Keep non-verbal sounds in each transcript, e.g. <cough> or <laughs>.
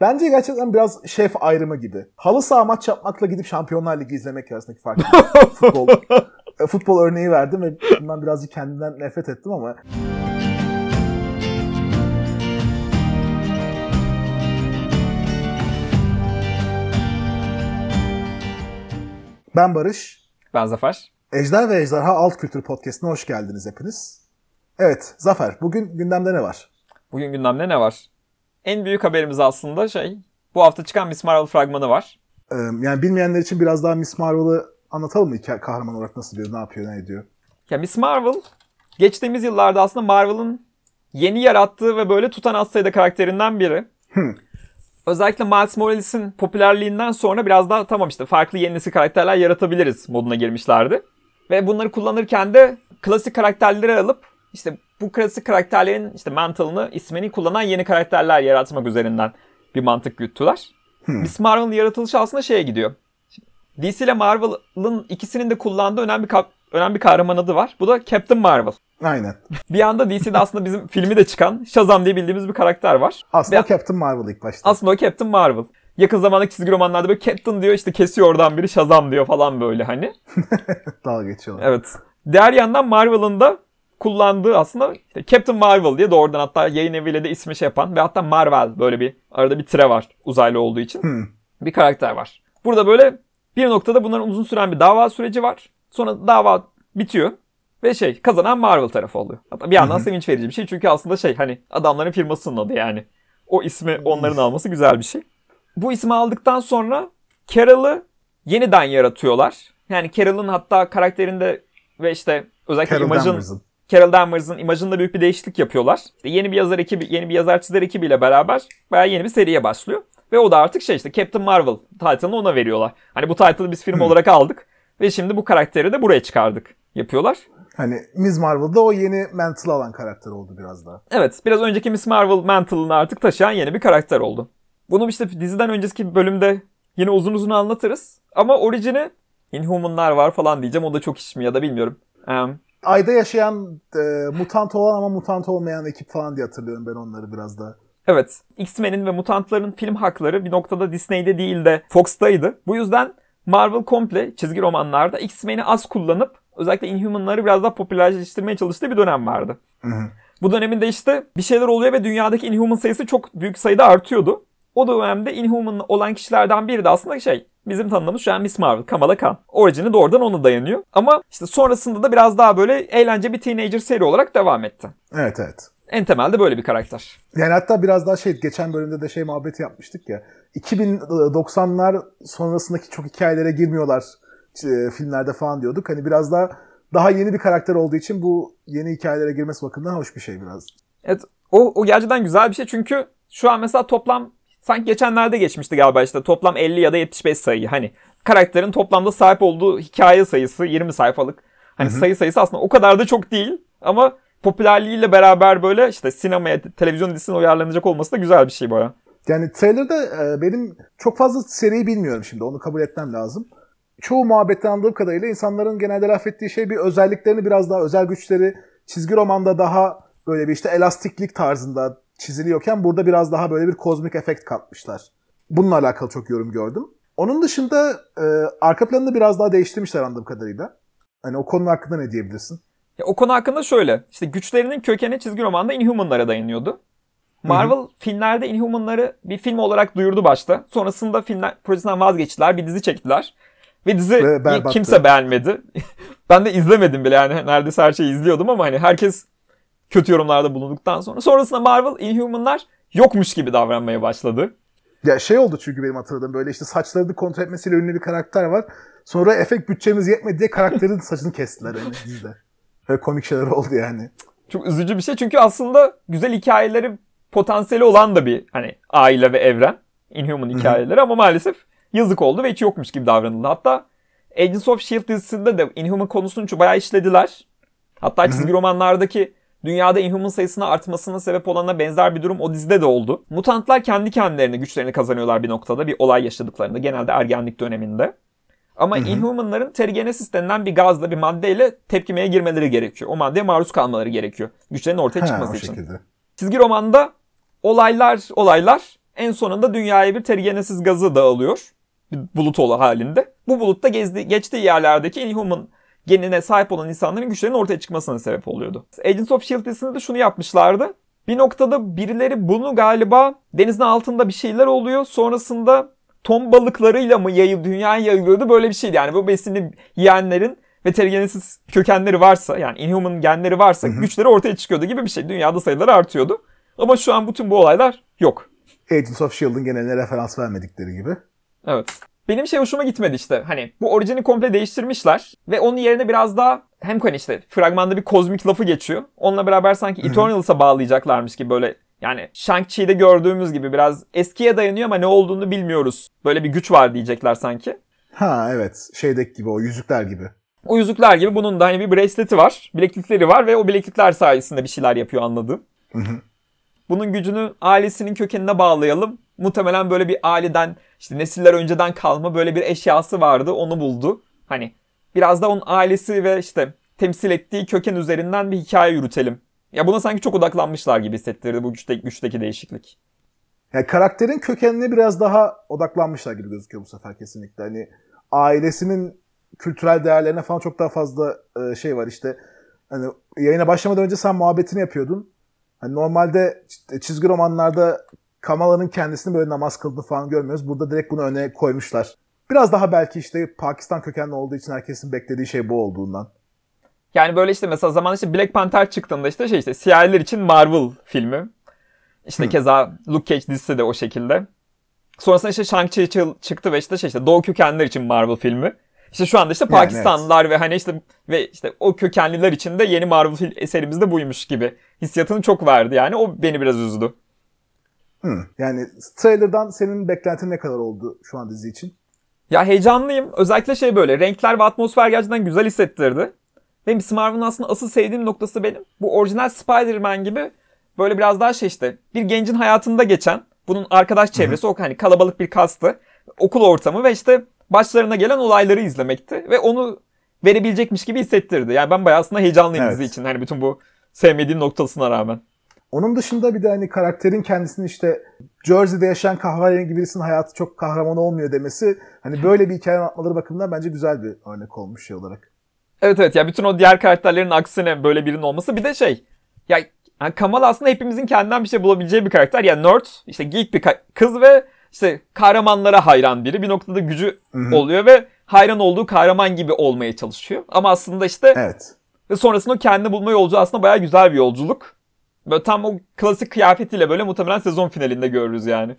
Bence gerçekten biraz şef ayrımı gibi. Halı saha maç yapmakla gidip Şampiyonlar Ligi izlemek arasındaki fark. <laughs> futbol, e, futbol örneği verdim ve bundan birazcık kendimden nefret ettim ama Ben Barış. Ben Zafer. Ejder ve Ejderha Alt Kültür Podcast'ine hoş geldiniz hepiniz. Evet Zafer bugün gündemde ne var? Bugün gündemde ne var? En büyük haberimiz aslında şey bu hafta çıkan Miss Marvel fragmanı var. Ee, yani bilmeyenler için biraz daha Miss Marvel'ı anlatalım mı? Kahraman olarak nasıl diyor, ne yapıyor, ne ediyor? Ya Miss Marvel geçtiğimiz yıllarda aslında Marvel'ın yeni yarattığı ve böyle tutan az sayıda karakterinden biri. Hmm. Özellikle Miles Morales'in popülerliğinden sonra biraz daha tamam işte farklı yeni nesil karakterler yaratabiliriz moduna girmişlerdi. Ve bunları kullanırken de klasik karakterleri alıp işte bu klasik karakterlerin işte mantığını, ismini kullanan yeni karakterler yaratmak üzerinden bir mantık güttüler. Hmm. Miss Marvel'ın yaratılışı aslında şeye gidiyor. DC ile Marvel'ın ikisinin de kullandığı önemli bir, ka- önemli bir kahraman adı var. Bu da Captain Marvel. Aynen. <laughs> Bir anda DC'de aslında bizim filmi de çıkan Shazam diye bildiğimiz bir karakter var. Aslında Ve- Captain Marvel ilk başta. Aslında o Captain Marvel. Yakın zamanda çizgi romanlarda böyle Captain diyor işte kesiyor oradan biri Shazam diyor falan böyle hani. <laughs> Dalga geçiyorlar. Evet. Diğer yandan Marvel'ın da kullandığı aslında işte Captain Marvel diye doğrudan hatta yayın eviyle de ismi şey yapan ve hatta Marvel böyle bir arada bir tire var uzaylı olduğu için Hmm. bir karakter var. Burada böyle bir noktada bunların uzun süren bir dava süreci var. Sonra dava bitiyor ve şey kazanan Marvel tarafı oluyor. Hatta bir yandan sevinç verici bir şey çünkü aslında şey hani adamların firmasının adı yani. O ismi onların alması güzel bir şey. Bu ismi aldıktan sonra Carol'ı yeniden yaratıyorlar. Yani Carol'ın hatta karakterinde ve işte özellikle Carol imajın Danvers'ın. Carol Danvers'ın imajında büyük bir değişiklik yapıyorlar. İşte yeni bir yazar ekibi, yeni bir yazar çizer ekibiyle beraber bayağı yeni bir seriye başlıyor. Ve o da artık şey işte Captain Marvel title'ını ona veriyorlar. Hani bu title'ı biz film Hmm. olarak aldık ve şimdi bu karakteri de buraya çıkardık yapıyorlar. Hani Miss Marvel'da o yeni mantle alan karakter oldu biraz daha. Evet biraz önceki Miss Marvel mantle'ını artık taşıyan yeni bir karakter oldu. Bunu işte diziden önceki bölümde yine uzun uzun anlatırız. Ama orijini Inhuman'lar var falan diyeceğim. O da çok iş mi ya da bilmiyorum. Em, Ayda yaşayan e, mutant olan ama mutant olmayan ekip falan diye hatırlıyorum ben onları biraz da. Evet. X-Men'in ve mutantların film hakları bir noktada Disney'de değil de Fox'taydı. Bu yüzden Marvel komple çizgi romanlarda X-Men'i az kullanıp özellikle Inhuman'ları biraz daha popülerleştirmeye çalıştığı bir dönem vardı. Hı hı. Bu döneminde işte bir şeyler oluyor ve dünyadaki Inhuman sayısı çok büyük sayıda artıyordu. O dönemde Inhuman olan kişilerden biri de aslında şey bizim tanıdığımız şu an Miss Marvel, Kamala Khan. Orijini doğrudan ona dayanıyor. Ama işte sonrasında da biraz daha böyle eğlence bir teenager seri olarak devam etti. Evet evet. En temelde böyle bir karakter. Yani hatta biraz daha şey geçen bölümde de şey muhabbeti yapmıştık ya. 2090'lar sonrasındaki çok hikayelere girmiyorlar e, filmlerde falan diyorduk. Hani biraz daha daha yeni bir karakter olduğu için bu yeni hikayelere girmesi bakımından hoş bir şey biraz. Evet o, o gerçekten güzel bir şey çünkü şu an mesela toplam sanki geçenlerde geçmişti galiba işte toplam 50 ya da 75 sayı hani karakterin toplamda sahip olduğu hikaye sayısı 20 sayfalık. Hani Hı hı. sayı sayısı aslında o kadar da çok değil ama popülerliğiyle beraber böyle işte sinemaya, televizyon dizisine uyarlanacak olması da güzel bir şey baya. Yani trailer'da e, benim çok fazla seriyi bilmiyorum şimdi onu kabul etmem lazım. Çoğu muhabbetten anladığım kadarıyla insanların genelde laf ettiği şey bir özelliklerini biraz daha özel güçleri çizgi romanda daha böyle bir işte elastiklik tarzında çiziliyorken burada biraz daha böyle bir kozmik efekt katmışlar. Bununla alakalı çok yorum gördüm. Onun dışında e, arka planını biraz daha değiştirmişler anladığım kadarıyla. Hani o konu hakkında ne diyebilirsin? Ya, o konu hakkında şöyle işte güçlerinin kökeni çizgi romanda Inhuman'lara dayanıyordu. Marvel filmlerde Inhuman'ları bir film olarak duyurdu başta. Sonrasında filmler projesinden vazgeçtiler. Bir dizi çektiler. Ve dizi Ve kimse beğenmedi. <laughs> ben de izlemedim bile yani neredeyse her şeyi izliyordum ama hani herkes kötü yorumlarda bulunduktan sonra. Sonrasında Marvel Inhuman'lar yokmuş gibi davranmaya başladı. Ya şey oldu çünkü benim hatırladığım böyle işte saçlarını kontrol etmesiyle ünlü bir karakter var. Sonra efekt bütçemiz yetmedi diye karakterin saçını kestiler yani <laughs> dizide. Böyle komik şeyler oldu yani. Çok üzücü bir şey çünkü aslında güzel hikayeleri potansiyeli olan da bir hani aile ve evren. Inhuman hikayeleri ama maalesef yazık oldu ve hiç yokmuş gibi davranıldı. Hatta Agents of S.H.I.E.L.D. dizisinde de Inhuman konusunu çok bayağı işlediler. Hatta çizgi romanlardaki dünyada Inhuman sayısının artmasına sebep olana benzer bir durum o dizide de oldu. Mutantlar kendi kendilerine güçlerini kazanıyorlar bir noktada bir olay yaşadıklarında genelde ergenlik döneminde. Ama Inhuman'ların terrigenesis denilen bir gazla bir maddeyle tepkimeye girmeleri gerekiyor. O maddeye maruz kalmaları gerekiyor. Güçlerinin ortaya Ha, çıkması o için. şekilde. Çizgi romanda olaylar olaylar en sonunda dünyaya bir terrigenesis gazı dağılıyor. Bir bulut ola halinde. Bu bulutta gezdi, geçtiği yerlerdeki Inhuman genine sahip olan insanların güçlerinin ortaya çıkmasına sebep oluyordu. Agents of S.H.I.E.L.D. dizisinde de şunu yapmışlardı. Bir noktada birileri bunu galiba denizin altında bir şeyler oluyor. Sonrasında ton balıklarıyla mı yayıl, dünyaya yayılıyordu böyle bir şeydi. Yani bu besini yiyenlerin ve terrigenesis kökenleri varsa yani Inhuman genleri varsa Hı hı. güçleri ortaya çıkıyordu gibi bir şey. Dünyada sayıları artıyordu. Ama şu an bütün bu olaylar yok. Agents of S.H.I.E.L.D.'ın geneline referans vermedikleri gibi. Evet. Benim şey hoşuma gitmedi işte. Hani bu orijini komple değiştirmişler ve onun yerine biraz daha hem hani işte fragmanda bir kozmik lafı geçiyor. Onunla beraber sanki Eternals'a bağlayacaklarmış gibi böyle yani Shang-Chi'de gördüğümüz gibi biraz eskiye dayanıyor ama ne olduğunu bilmiyoruz. Böyle bir güç var diyecekler sanki. Ha evet. Şeydeki gibi o yüzükler gibi. O yüzükler gibi bunun da hani bir braceleti var, bileklikleri var ve o bileklikler sayesinde bir şeyler yapıyor anladığım. Hı hı. Bunun gücünü ailesinin kökenine bağlayalım. Muhtemelen böyle bir aileden işte nesiller önceden kalma böyle bir eşyası vardı onu buldu. Hani biraz da onun ailesi ve işte temsil ettiği köken üzerinden bir hikaye yürütelim. Ya buna sanki çok odaklanmışlar gibi hissettirdi bu güçte, güçteki değişiklik. Yani karakterin kökenine biraz daha odaklanmışlar gibi gözüküyor bu sefer kesinlikle. Hani ailesinin kültürel değerlerine falan çok daha fazla e, şey var işte. Hani yayına başlamadan önce sen muhabbetini yapıyordun. Hani normalde çizgi romanlarda Kamala'nın kendisini böyle namaz kıldığını falan görmüyoruz. Burada direkt bunu öne koymuşlar. Biraz daha belki işte Pakistan kökenli olduğu için herkesin beklediği şey bu olduğundan. Yani böyle işte mesela zaman işte Black Panther çıktığında işte şey işte siyahiler için Marvel filmi. İşte keza Luke Cage dizisi de o şekilde. Sonrasında işte Shang-Chi çı- çıktı ve işte şey işte Doğu kökenliler için Marvel filmi. İşte şu anda işte Yani Pakistanlılar ve hani işte ve işte o kökenliler için de yeni Marvel eserimiz de buymuş gibi. Hissiyatını çok verdi yani. O beni biraz üzdü. Hı. Yani trailer'dan senin beklentin ne kadar oldu şu an dizi için? Ya heyecanlıyım. Özellikle şey böyle renkler ve atmosfer gerçekten güzel hissettirdi. Benim Miss Marvel'ın aslında asıl sevdiğim noktası benim. Bu orijinal Spider-Man gibi böyle biraz daha şey işte bir gencin hayatında geçen bunun arkadaş çevresi o hani kalabalık bir kastı. Okul ortamı ve işte başlarına gelen olayları izlemekti ve onu verebilecekmiş gibi hissettirdi. Yani ben bayağı aslında heyecanlıyım Evet. dizi için. Hani bütün bu sevmediğim noktasına rağmen. Onun dışında bir de hani karakterin kendisini işte Jersey'de yaşayan kahverengi birisinin hayatı çok kahraman olmuyor demesi hani böyle bir hikaye anlatmaları bakımından bence güzel bir örnek olmuş şey olarak. Evet evet ya bütün o diğer karakterlerin aksine böyle birinin olması bir de şey ya yani Kamal aslında hepimizin kendinden bir şey bulabileceği bir karakter. Yani nerd işte geek bir kız ve işte kahramanlara hayran biri. Bir noktada gücü hı. oluyor ve hayran olduğu kahraman gibi olmaya çalışıyor. Ama aslında işte Evet. ve sonrasında o kendini bulma yolculuğu aslında bayağı güzel bir yolculuk. Böyle tam o klasik kıyafetiyle böyle muhtemelen sezon finalinde görürüz yani.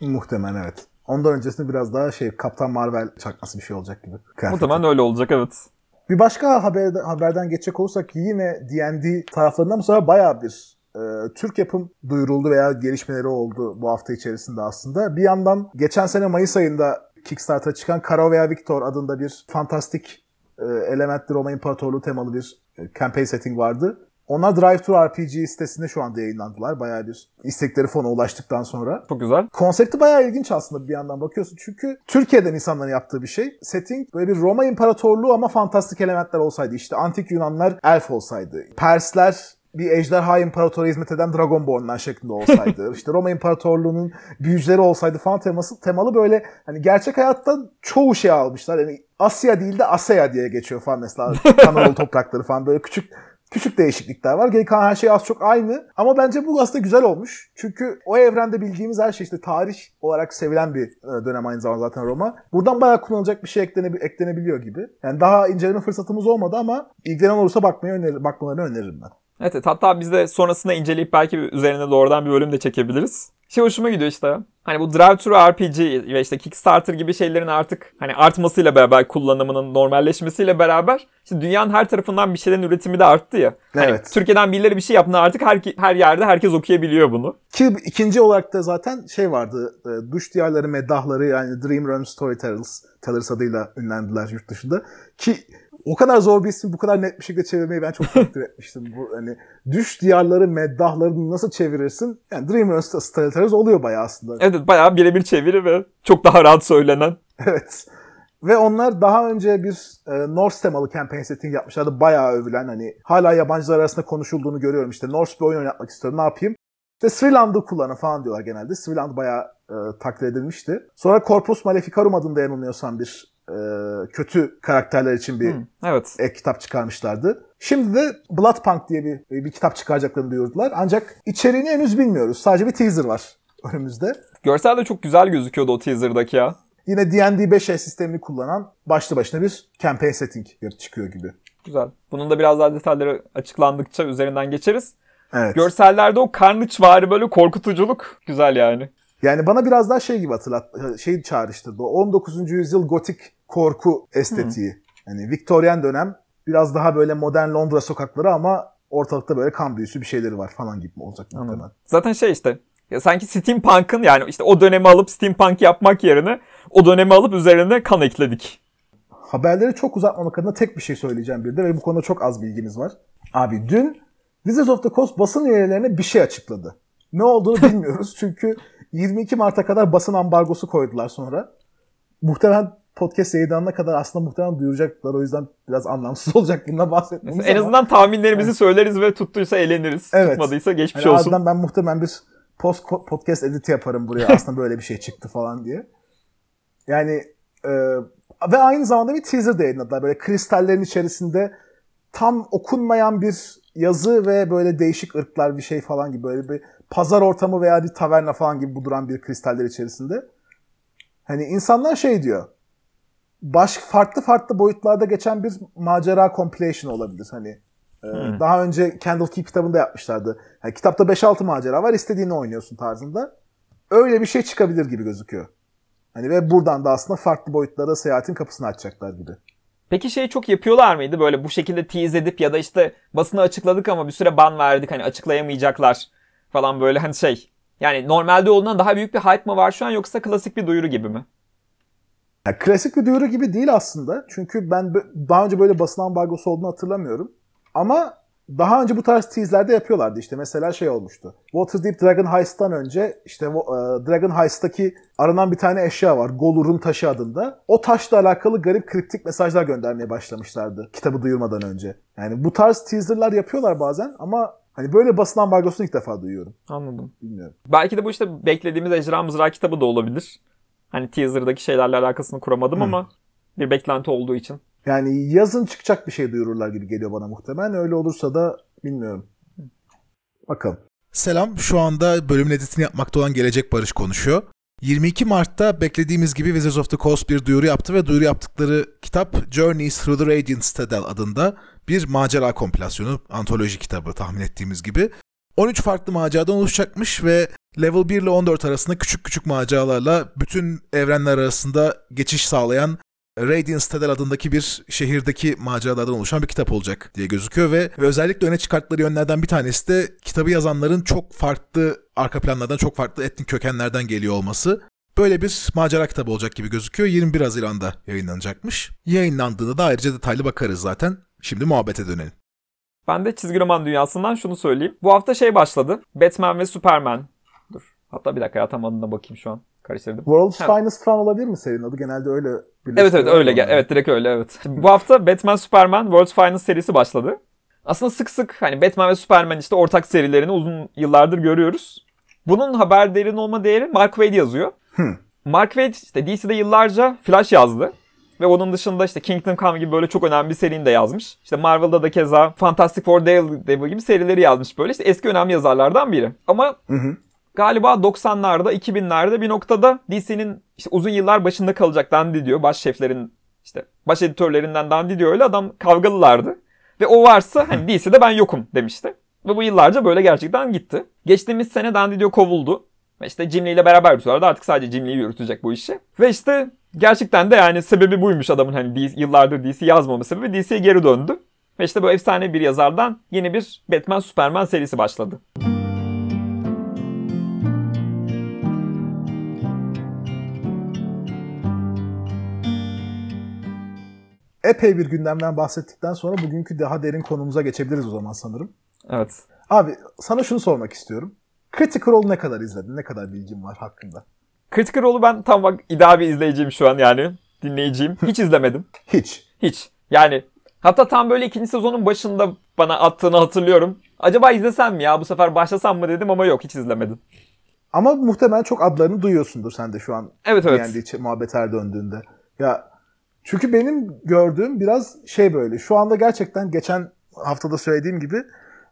Muhtemelen evet. Ondan öncesinde biraz daha şey Kaptan Marvel çakması bir şey olacak gibi. kıyafeti. Muhtemelen öyle olacak evet. Bir başka haber, haberden geçecek olursak yine D&D taraflarından bu sefer bayağı bir e, Türk yapım duyuruldu veya gelişmeleri oldu bu hafta içerisinde aslında. Bir yandan geçen sene Mayıs ayında Kickstarter'a çıkan Kara veya Victor adında bir fantastik e, elementli Roma İmparatorluğu temalı bir e, campaign setting vardı. Onlar Drive Thru RPG sitesinde şu anda yayınlandılar. Bayağı bir istekleri fona ulaştıktan sonra. Çok güzel. Konsepti bayağı ilginç aslında bir yandan bakıyorsun. Çünkü Türkiye'den insanların yaptığı bir şey. Setting böyle bir Roma İmparatorluğu ama fantastik elementler olsaydı. İşte antik Yunanlar elf olsaydı. Persler bir ejderha imparatora hizmet eden Dragonbornlar şeklinde olsaydı. <laughs> işte Roma İmparatorluğu'nun büyücüleri olsaydı falan teması temalı böyle hani gerçek hayatta çoğu şey almışlar. Yani Asya değil de Asya diye geçiyor falan mesela. <laughs> Kanadalı toprakları falan böyle küçük küçük değişiklikler var. Geri kalan her şey az çok aynı. Ama bence bu aslında güzel olmuş. Çünkü o evrende bildiğimiz her şey işte tarih olarak sevilen bir e, dönem aynı zamanda zaten Roma. Buradan bayağı kullanılacak bir şey eklene- eklenebiliyor gibi. Yani daha inceleme fırsatımız olmadı ama ilgilenen olursa bakmayı önerir, bakmalarını öneririm ben. Evet hatta biz de sonrasında inceleyip belki üzerine doğrudan bir bölüm de çekebiliriz. Şey hoşuma gidiyor işte. Hani bu Drive Thru RPG ve işte Kickstarter gibi şeylerin artık hani artmasıyla beraber kullanımının normalleşmesiyle beraber işte dünyanın her tarafından bir şeylerin üretimi de arttı ya. Hani Evet. Türkiye'den birileri bir şey yaptığında artık her, her yerde herkes okuyabiliyor bunu. Ki ikinci olarak da zaten şey vardı. e, Duş diyarları, meddahları yani Dream Realm Storytellers Tellers adıyla ünlendiler yurt dışında. Ki o kadar zor bir ismi bu kadar net bir şekilde çevirmeyi ben çok takdir <laughs> etmiştim. Bu hani düş diyarları, meddahları nasıl çevirirsin? Yani Dream Realm Storytellers oluyor bayağı aslında. Evet bayağı birebir çeviri ve çok daha rahat söylenen. Evet. Ve onlar daha önce bir e, Norse temalı campaign setting yapmışlardı. Bayağı övülen hani hala yabancılar arasında konuşulduğunu görüyorum. İşte Norse bir oyun oynatmak istiyorum ne yapayım? İşte Sriland'ı kullanın falan diyorlar genelde. Sriland bayağı e, takdir edilmişti. Sonra Corpus Maleficarum adında yanılmıyorsam bir e, kötü karakterler için bir Hı, evet. ek kitap çıkarmışlardı. Şimdi de Bloodpunk diye bir, bir kitap çıkaracaklarını duyurdular. Ancak içeriğini henüz bilmiyoruz. Sadece bir teaser var önümüzde. Görsel de çok güzel gözüküyordu o teaser'daki ya. Yine D&D 5e sistemini kullanan başlı başına bir campaign setting çıkıyor gibi. Güzel. Bunun da biraz daha detayları açıklandıkça üzerinden geçeriz. Evet. Görsellerde o karnıçvari böyle korkutuculuk güzel yani. Yani bana biraz daha şey gibi hatırlat, şey çağrıştırdı. O 19. yüzyıl gotik korku estetiği. Yani Viktoryen dönem biraz daha böyle modern Londra sokakları ama ortalıkta böyle kan büyüsü bir şeyleri var falan gibi olacak muhtemelen. Zaten şey işte ya sanki steampunk'ın yani işte o dönemi alıp steampunk yapmak yerine o dönemi alıp üzerine kan ekledik. Haberleri çok uzatmamak adına tek bir şey söyleyeceğim bir de ve bu konuda çok az bilgimiz var. Abi dün Wizards of the Coast basın üyelerine bir şey açıkladı. Ne olduğunu <laughs> bilmiyoruz çünkü 22 Mart'a kadar basın ambargosu koydular sonra. Muhtemelen podcast yayınlanana kadar aslında muhtemelen duyuracaklar. O yüzden biraz anlamsız <laughs> olacak bundan bahsetmemiz en ama- azından tahminlerimizi söyleriz ve tuttuysa eğleniriz. Evet. Tutmadıysa geçmiş Hani olsun. ben muhtemelen bir post podcast editi yaparım buraya <laughs> aslında böyle bir şey çıktı falan diye. Yani e, ve aynı zamanda bir teaser de yayınladılar. Böyle kristallerin içerisinde tam okunmayan bir yazı ve böyle değişik ırklar bir şey falan gibi böyle bir pazar ortamı veya bir taverna falan gibi bu duran bir kristaller içerisinde. Hani insanlar şey diyor. Baş farklı farklı boyutlarda geçen bir macera compilation olabilir hani. Ee, Hmm. Daha önce Candle Key kitabında yapmışlardı. Yani kitapta 5-6 macera var istediğini oynuyorsun tarzında. Öyle bir şey çıkabilir gibi gözüküyor. Hani ve buradan da aslında farklı boyutlara seyahatin kapısını açacaklar gibi. Peki şey çok yapıyorlar mıydı? Böyle bu şekilde tease edip ya da işte basına açıkladık ama bir süre ban verdik hani açıklayamayacaklar falan böyle hani şey. Yani normalde olduğundan daha büyük bir hype mı var şu an yoksa klasik bir duyuru gibi mi? Yani klasik bir duyuru gibi değil aslında. Çünkü ben daha önce böyle basın ambargosu olduğunu hatırlamıyorum. Ama daha önce bu tarz tease'lerde yapıyorlardı. İşte mesela şey olmuştu. Waterdeep Dragon Heist'tan önce işte e, Dragon Heist'taki aranan bir tane eşya var. Golur'un taşı adında. O taşla alakalı garip kriptik mesajlar göndermeye başlamışlardı kitabı duyurmadan önce. Yani bu tarz teaser'lar yapıyorlar bazen ama hani böyle basın ambargosunu ilk defa duyuyorum. Anladım. Bilmiyorum. Belki de bu işte beklediğimiz Ejderha Mızrağı kitabı da olabilir. Hani teaser'daki şeylerle alakasını kuramadım Hı. ama bir beklenti olduğu için. Yani yazın çıkacak bir şey duyururlar gibi geliyor bana muhtemelen. Öyle olursa da bilmiyorum. Bakalım. Selam, şu anda bölümün editini yapmakta olan Gelecek Barış konuşuyor. 22 Mart'ta beklediğimiz gibi Wizards of the Coast bir duyuru yaptı ve duyuru yaptıkları kitap Journeys Through the Radiant Citadel adında bir macera kompilasyonu, antoloji kitabı tahmin ettiğimiz gibi. 13 farklı maceradan oluşacakmış ve level 1 ile 14 arasında küçük küçük maceralarla bütün evrenler arasında geçiş sağlayan Radiant Citadel adındaki bir şehirdeki maceralardan oluşan bir kitap olacak diye gözüküyor ve, ve özellikle öne çıkarttıkları yönlerden bir tanesi de kitabı yazanların çok farklı arka planlardan, çok farklı etnik kökenlerden geliyor olması. Böyle bir macera kitabı olacak gibi gözüküyor. 21 Haziran'da yayınlanacakmış. Yayınlandığında da ayrıca detaylı bakarız zaten. Şimdi muhabbete dönelim. Ben de çizgi roman dünyasından şunu söyleyeyim. Bu hafta şey başladı. Batman ve Superman. Dur. Hatta bir dakika ya tam adına bakayım şu an. Karıştırdım. World's Ha. Finest falan olabilir mi serinin adı? Genelde öyle Evet evet öyle. gel- onları. Evet direkt öyle evet. <laughs> Bu hafta Batman Superman World's Finest serisi başladı. Aslında sık sık hani Batman ve Superman işte ortak serilerini uzun yıllardır görüyoruz. Bunun haber derin olma değeri Mark Waid yazıyor. Hı. Mark Waid işte DC'de yıllarca Flash yazdı. Ve onun dışında işte Kingdom Come gibi böyle çok önemli bir serini de yazmış. İşte Marvel'da da keza Fantastic Four Daredevil gibi serileri yazmış böyle. İşte eski önemli yazarlardan biri. Ama Hı hı. galiba 90'larda 2000'lerde bir noktada DC'nin işte uzun yıllar başında kalacak Dandy diyor. Baş şeflerin işte baş editörlerinden Dandy diyor öyle adam kavgalılardı. Ve o varsa hani <laughs> DC'de ben yokum demişti. Ve bu yıllarca böyle gerçekten gitti. Geçtiğimiz sene Dandy diyor kovuldu. Ve işte Jim Lee ile beraber yürütüyorlardı. Artık sadece Jim Lee yürütecek bu işi. Ve işte gerçekten de yani sebebi buymuş adamın hani DC, yıllardır DC yazmama sebebi DC'ye geri döndü. Ve işte bu efsane bir yazardan yeni bir Batman Superman serisi başladı. Epey bir gündemden bahsettikten sonra bugünkü daha derin konumuza geçebiliriz o zaman sanırım. Evet. Abi sana şunu sormak istiyorum. Critical Role ne kadar izledin? Ne kadar bilgin var hakkında? Critical Role'u ben tam bak ideal bir izleyiciyim şu an yani. Dinleyiciyim. Hiç izlemedim. <laughs> Hiç. Hiç. Yani hatta tam böyle ikinci sezonun başında bana attığını hatırlıyorum. Acaba izlesem mi ya bu sefer başlasam mı dedim ama yok hiç izlemedim. Ama muhtemelen çok adlarını duyuyorsundur sen de şu an Evet evet. D&D ç- muhabbet her döndüğünde. Ya çünkü benim gördüğüm biraz şey böyle. Şu anda gerçekten geçen haftada söylediğim gibi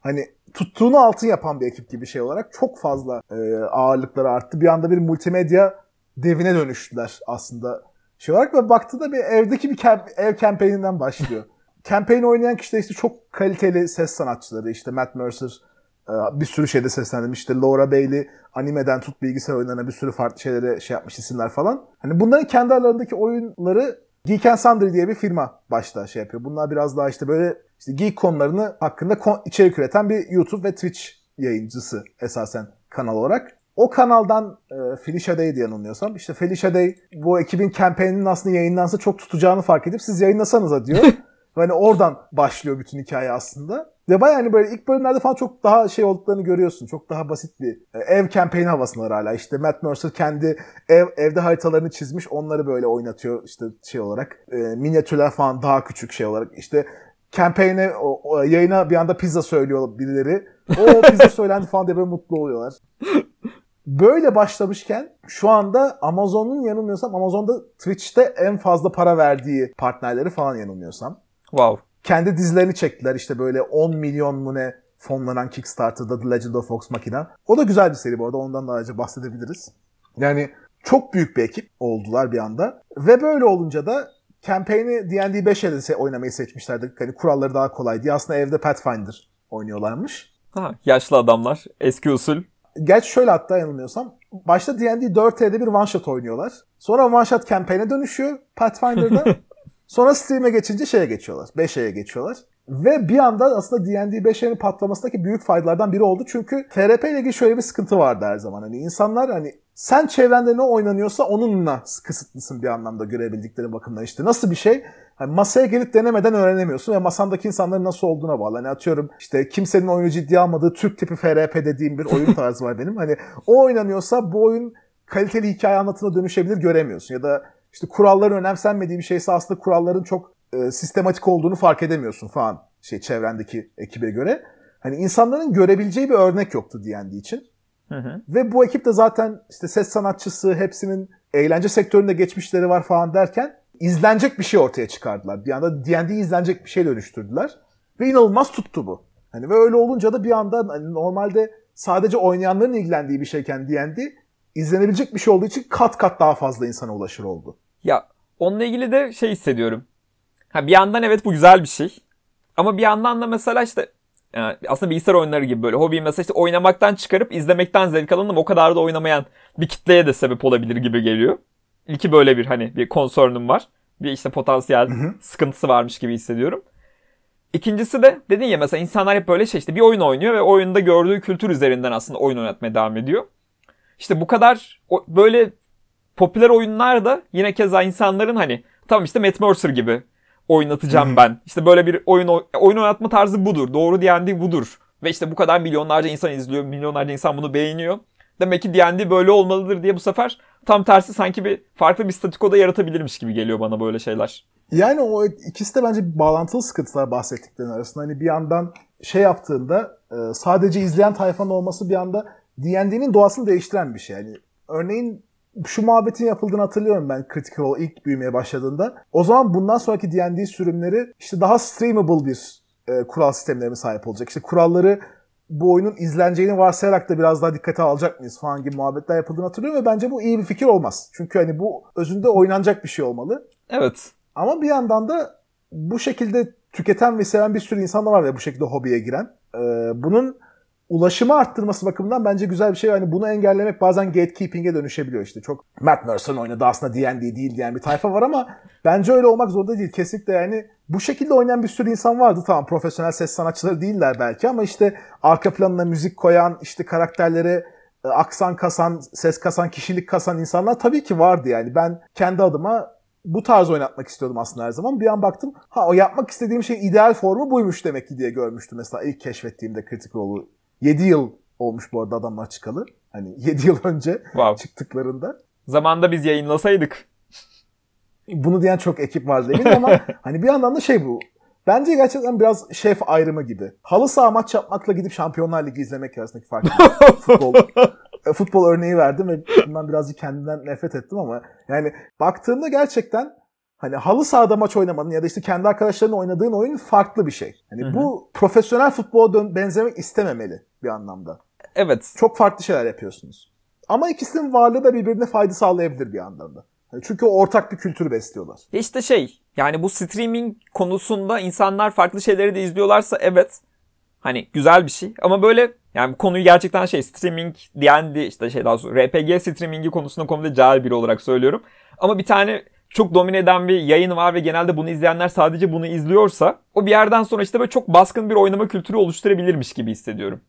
hani tuttuğunu altın yapan bir ekip gibi şey olarak çok fazla e, ağırlıkları arttı. Bir anda bir multimedya devine dönüştüler aslında şey olarak ve baktığında bir evdeki bir kem- ev kampanyasından başlıyor. <laughs> Campaign oynayan kişi de işte çok kaliteli ses sanatçıları işte Matt Mercer e, bir sürü şeyde seslendirmiş. İşte Laura Bailey animeden tut bilgisayar oyunlarına bir sürü farklı şeylere şey yapmış isimler falan. Hani bunların kendi aralarındaki oyunları Geek and Sundry diye bir firma başta şey yapıyor. Bunlar biraz daha işte böyle işte geek konularını hakkında kon- içerik üreten bir YouTube ve Twitch yayıncısı esasen kanal olarak. O kanaldan e, Felicia Day diye yanılmıyorsam işte Felicia Day bu ekibin kampanyonun aslında yayınlansa çok tutacağını fark edip siz yayınlasanıza diyor. <laughs> Hani oradan başlıyor bütün hikaye aslında. Ve bayağı hani böyle ilk bölümlerde falan çok daha şey olduklarını görüyorsun. Çok daha basit bir e, ev campaign havasındalar hala. İşte Matt Mercer kendi ev evde haritalarını çizmiş. Onları böyle oynatıyor işte şey olarak. E, minyatürler falan daha küçük şey olarak. İşte campaign'e yayına bir anda pizza söylüyor birileri. O pizza söylendi falan diye böyle mutlu oluyorlar. Böyle başlamışken şu anda Amazon'un yanılmıyorsam Amazon'da Twitch'te en fazla para verdiği partnerleri falan yanılmıyorsam Wow. Kendi dizilerini çektiler işte böyle 10 milyon mu ne fonlanan Kickstarter'da The Legend of Vox Machina. O da güzel bir seri bu arada ondan da ayrıca bahsedebiliriz. Yani çok büyük bir ekip oldular bir anda. Ve böyle olunca da campaign'i D&D 5'e de oynamayı seçmişlerdi. Hani kuralları daha kolay diye. Aslında evde Pathfinder oynuyorlarmış. Ha, yaşlı adamlar. Eski usul. Gerçi şöyle hatta yanılmıyorsam. Başta D&D 4E'de bir one shot oynuyorlar. Sonra one shot campaign'e dönüşüyor Pathfinder'da. <laughs> Sonra Steam'e geçince şeye geçiyorlar. 5'e geçiyorlar. Ve bir anda aslında D&D 5'lerin patlamasındaki büyük faydalardan biri oldu. Çünkü FRP ile ilgili şöyle bir sıkıntı vardı her zaman. Hani insanlar hani sen çevrende ne oynanıyorsa onunla kısıtlısın bir anlamda görebildikleri bakımdan. işte nasıl bir şey? Hani masaya gelip denemeden öğrenemiyorsun ve masandaki insanların nasıl olduğuna bağlı. Hani atıyorum işte kimsenin oyunu ciddiye almadığı Türk tipi FRP dediğim bir oyun tarzı var benim. Hani o oynanıyorsa bu oyun kaliteli hikaye anlatına dönüşebilir göremiyorsun. Ya da işte kuralların önemsenmediği bir şeyse aslında kuralların çok e, sistematik olduğunu fark edemiyorsun falan şey çevrendeki ekibe göre. Hani insanların görebileceği bir örnek yoktu D&D için. Hı hı. Ve bu ekip de zaten işte ses sanatçısı, hepsinin eğlence sektöründe geçmişleri var falan derken izlenecek bir şey ortaya çıkardılar. Bir anda D&D'yi izlenecek bir şey dönüştürdüler. Ve inanılmaz tuttu bu. Hani ve öyle olunca da bir anda hani normalde sadece oynayanların ilgilendiği bir şeyken D&D izlenebilecek bir şey olduğu için kat kat daha fazla insana ulaşır oldu. Ya onunla ilgili de şey hissediyorum. Ha bir yandan evet bu güzel bir şey. Ama bir yandan da mesela işte yani aslında bilgisayar oyunları gibi böyle hobi mesela işte oynamaktan çıkarıp izlemekten zevk alan ama o kadar da oynamayan bir kitleye de sebep olabilir gibi geliyor. İlki böyle bir hani bir concern'üm var. Bir işte potansiyel hı. sıkıntısı varmış gibi hissediyorum. İkincisi de dedin ya mesela insanlar hep böyle şey işte bir oyun oynuyor ve oyunda gördüğü kültür üzerinden aslında oyun oynatmaya devam ediyor. İşte bu kadar böyle popüler oyunlar da yine keza insanların hani tamam işte Matt Mercer gibi oynatacağım ben. İşte böyle bir oyun oy- oyun oynatma tarzı budur. Doğru D&D budur. Ve işte bu kadar milyonlarca insan izliyor, milyonlarca insan bunu beğeniyor. Demek ki D&D böyle olmalıdır diye bu sefer tam tersi sanki bir farklı bir statikoda yaratabilirmiş gibi geliyor bana böyle şeyler. Yani o ikisi de bence bağlantılı sıkıntılar bahsettiklerin arasında. Hani bir yandan şey yaptığında e, sadece izleyen tayfanın olması bir anda D&D'nin doğasını değiştiren bir şey. Yani örneğin şu muhabbetin yapıldığını hatırlıyorum ben Critical Role ilk büyümeye başladığında. O zaman bundan sonraki D&D sürümleri işte daha streamable bir e, kural sistemlerine sahip olacak. İşte kuralları bu oyunun izleneceğini varsayarak da biraz daha dikkate alacak mıyız falan gibi muhabbetler yapıldığını hatırlıyorum ve bence bu iyi bir fikir olmaz. Çünkü hani bu özünde oynanacak bir şey olmalı. Evet. Ama bir yandan da bu şekilde tüketen ve seven bir sürü insan da var ya bu şekilde hobiye giren. Ee, bunun ulaşımı arttırması bakımından bence güzel bir şey. Yani bunu engellemek bazen gatekeeping'e dönüşebiliyor işte. Çok Matt Mercer'ın oynadığı aslında D&D değil diyen bir tayfa var ama bence öyle olmak zorunda değil. Kesinlikle yani bu şekilde oynayan bir sürü insan vardı. Tamam profesyonel ses sanatçıları değiller belki ama işte arka planına müzik koyan, işte karakterlere e, aksan kasan, ses kasan, kişilik kasan insanlar tabii ki vardı yani. Ben kendi adıma bu tarz oynatmak istiyordum aslında her zaman. Bir an baktım ha o yapmak istediğim şeyin ideal formu buymuş demek ki diye görmüştüm mesela ilk keşfettiğimde Critical Role'u. 7 yıl olmuş bu arada adamlar çıkalı. Hani 7 yıl önce Wow. çıktıklarında. Zamanda biz yayınlasaydık. Bunu diyen çok ekip vardı eminim ama <laughs> hani bir yandan da şey bu. Bence gerçekten biraz şef ayrımı gibi. Halı saha maç yapmakla gidip Şampiyonlar Ligi izlemek arasındaki fark. <laughs> Futbol. e, futbol örneği verdim ve bundan birazcık kendimden nefret ettim ama yani baktığında gerçekten hani halı sahada maç oynamanın ya da işte kendi arkadaşlarınla oynadığın oyun farklı bir şey. Hani Hı hı. bu profesyonel futbola dön- benzemek istememeli bir anlamda. Evet. Çok farklı şeyler yapıyorsunuz. Ama ikisinin varlığı da birbirine fayda sağlayabilir bir yandan da. Yani çünkü ortak bir kültür besliyorlar. Ya işte şey yani bu streaming konusunda insanlar farklı şeyleri de izliyorlarsa evet hani güzel bir şey ama böyle yani bu konuyu gerçekten şey streaming diyendi işte şey daha sonra RPG streamingi konusunda konuda cahil biri olarak söylüyorum. Ama bir tane çok domine eden bir yayın var ve genelde bunu izleyenler sadece bunu izliyorsa o bir yerden sonra işte böyle çok baskın bir oynama kültürü oluşturabilirmiş gibi hissediyorum.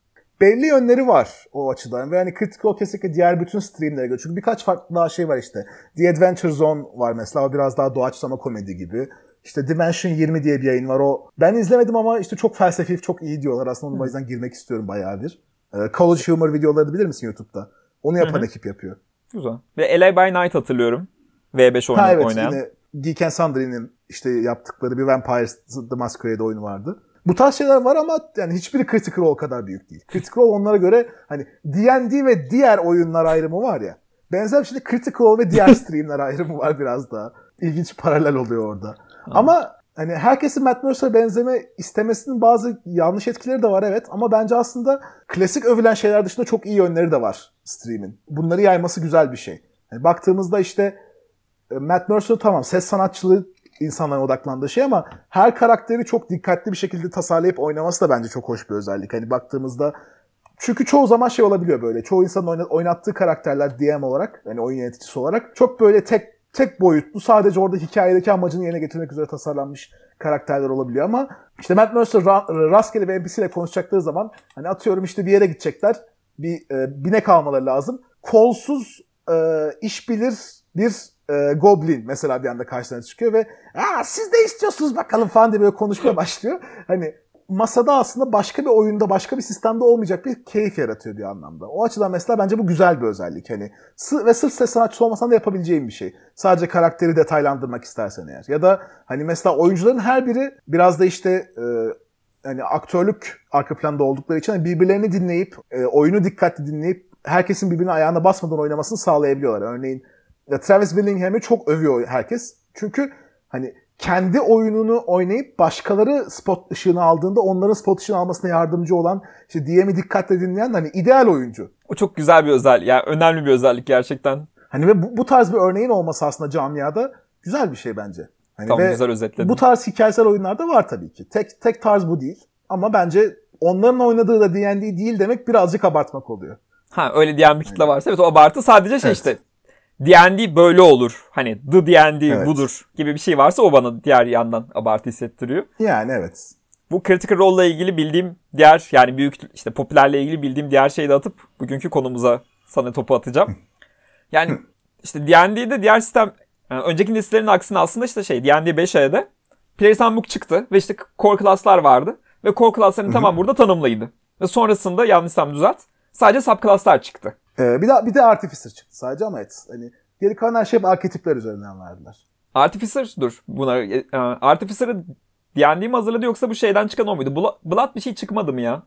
belli yönleri var o açıdan. Ve hani Critical kesinlikle diğer bütün streamlere göre. Çünkü birkaç farklı daha şey var işte. The Adventure Zone var mesela. O biraz daha doğaçlama komedi gibi. İşte Dimension 20 diye bir yayın var. O ben izlemedim ama işte çok felsefi, çok iyi diyorlar. Aslında onun o yüzden girmek istiyorum bayağı bir. Ee, College Humor videoları bilir misin YouTube'da? Onu yapan Hı hı. ekip yapıyor. Güzel. Ve LA by Night hatırlıyorum. V5 oyna- ha evet oynayan. yine Geek and Sundry'nin işte yaptıkları bir Vampire The Masquerade oyunu vardı. Bu tarz şeyler var ama yani hiçbiri Critical Role kadar büyük değil. Critical Role onlara göre hani D&D ve diğer oyunlar ayrımı var ya. Benzer bir şekilde Critical Role ve diğer <laughs> streamler ayrımı var biraz daha. İlginç paralel oluyor orada. Ama hani herkesin Matt Mercer'a benzeme istemesinin bazı yanlış etkileri de var evet. Ama bence aslında klasik övülen şeyler dışında çok iyi yönleri de var stream'in. Bunları yayması güzel bir şey. Yani baktığımızda işte Matt Mercer tamam ses sanatçılığı insanların odaklandığı şey ama her karakteri çok dikkatli bir şekilde tasarlayıp oynaması da bence çok hoş bir özellik. Hani baktığımızda çünkü çoğu zaman şey olabiliyor böyle. Çoğu insanın oyna- oynattığı karakterler DM olarak, yani oyun yöneticisi olarak çok böyle tek tek boyutlu sadece orada hikayedeki amacını yerine getirmek üzere tasarlanmış karakterler olabiliyor ama işte Matt Mercer ra- rastgele bir NPC ile konuşacakları zaman hani atıyorum işte bir yere gidecekler. Bir e, binek almaları lazım. Kolsuz e, iş bilir bir e, goblin mesela bir anda karşılarına çıkıyor ve Aa, siz de istiyorsunuz bakalım falan diye böyle konuşmaya <laughs> başlıyor. Hani masada aslında başka bir oyunda, başka bir sistemde olmayacak bir keyif yaratıyor bir anlamda. O açıdan mesela bence bu güzel bir özellik. Hani ve sırf ses sanatçısı olmasan da yapabileceğin bir şey. Sadece karakteri detaylandırmak istersen eğer. Ya da hani mesela oyuncuların her biri biraz da işte e, hani aktörlük arka planda oldukları için hani birbirlerini dinleyip, e, oyunu dikkatli dinleyip herkesin birbirine ayağına basmadan oynamasını sağlayabiliyorlar. Örneğin Travis Willingham'i çok övüyor herkes. Çünkü hani kendi oyununu oynayıp başkaları spot ışığını aldığında onların spot ışığını almasına yardımcı olan işte DM'i dikkatle dinleyen hani ideal oyuncu. O çok güzel bir özellik. Yani önemli bir özellik gerçekten. Hani ve bu, bu tarz bir örneğin olması aslında camiada güzel bir şey bence. Hani Tam ve güzel özetledin. bu tarz hikayesel oyunlarda var tabii ki. Tek tek tarz bu değil. Ama bence onların oynadığı da D&D değil demek birazcık abartmak oluyor. Ha öyle diyen bir kitle varsa evet o abartı sadece şey Evet. işte D&D böyle olur. Hani the D&D Evet. budur gibi bir şey varsa o bana diğer yandan abartı hissettiriyor. Yani evet. Bu Critical Role'la ilgili bildiğim diğer yani büyük işte popülerle ilgili bildiğim diğer şeyi de atıp bugünkü konumuza sana topu atacağım. <laughs> Yani işte D&D'de diğer sistem yani önceki nesillerin aksine aslında işte şey D&D 5E'de Player's Handbook çıktı ve işte core class'lar vardı ve core class'ların tamam burada tanımlıydı. Ve sonrasında yanlışsam düzelt sadece subclass'lar çıktı. Ee, bir de bir de Artificer çıktı sadece ama evet. Hani geri kalan her şey arketipler üzerinden verdiler. Artificer dur buna e, e, Artificer'ı D&D mi hazırladı yoksa bu şeyden çıkan o muydu? Blood, Blood bir şey çıkmadı mı ya?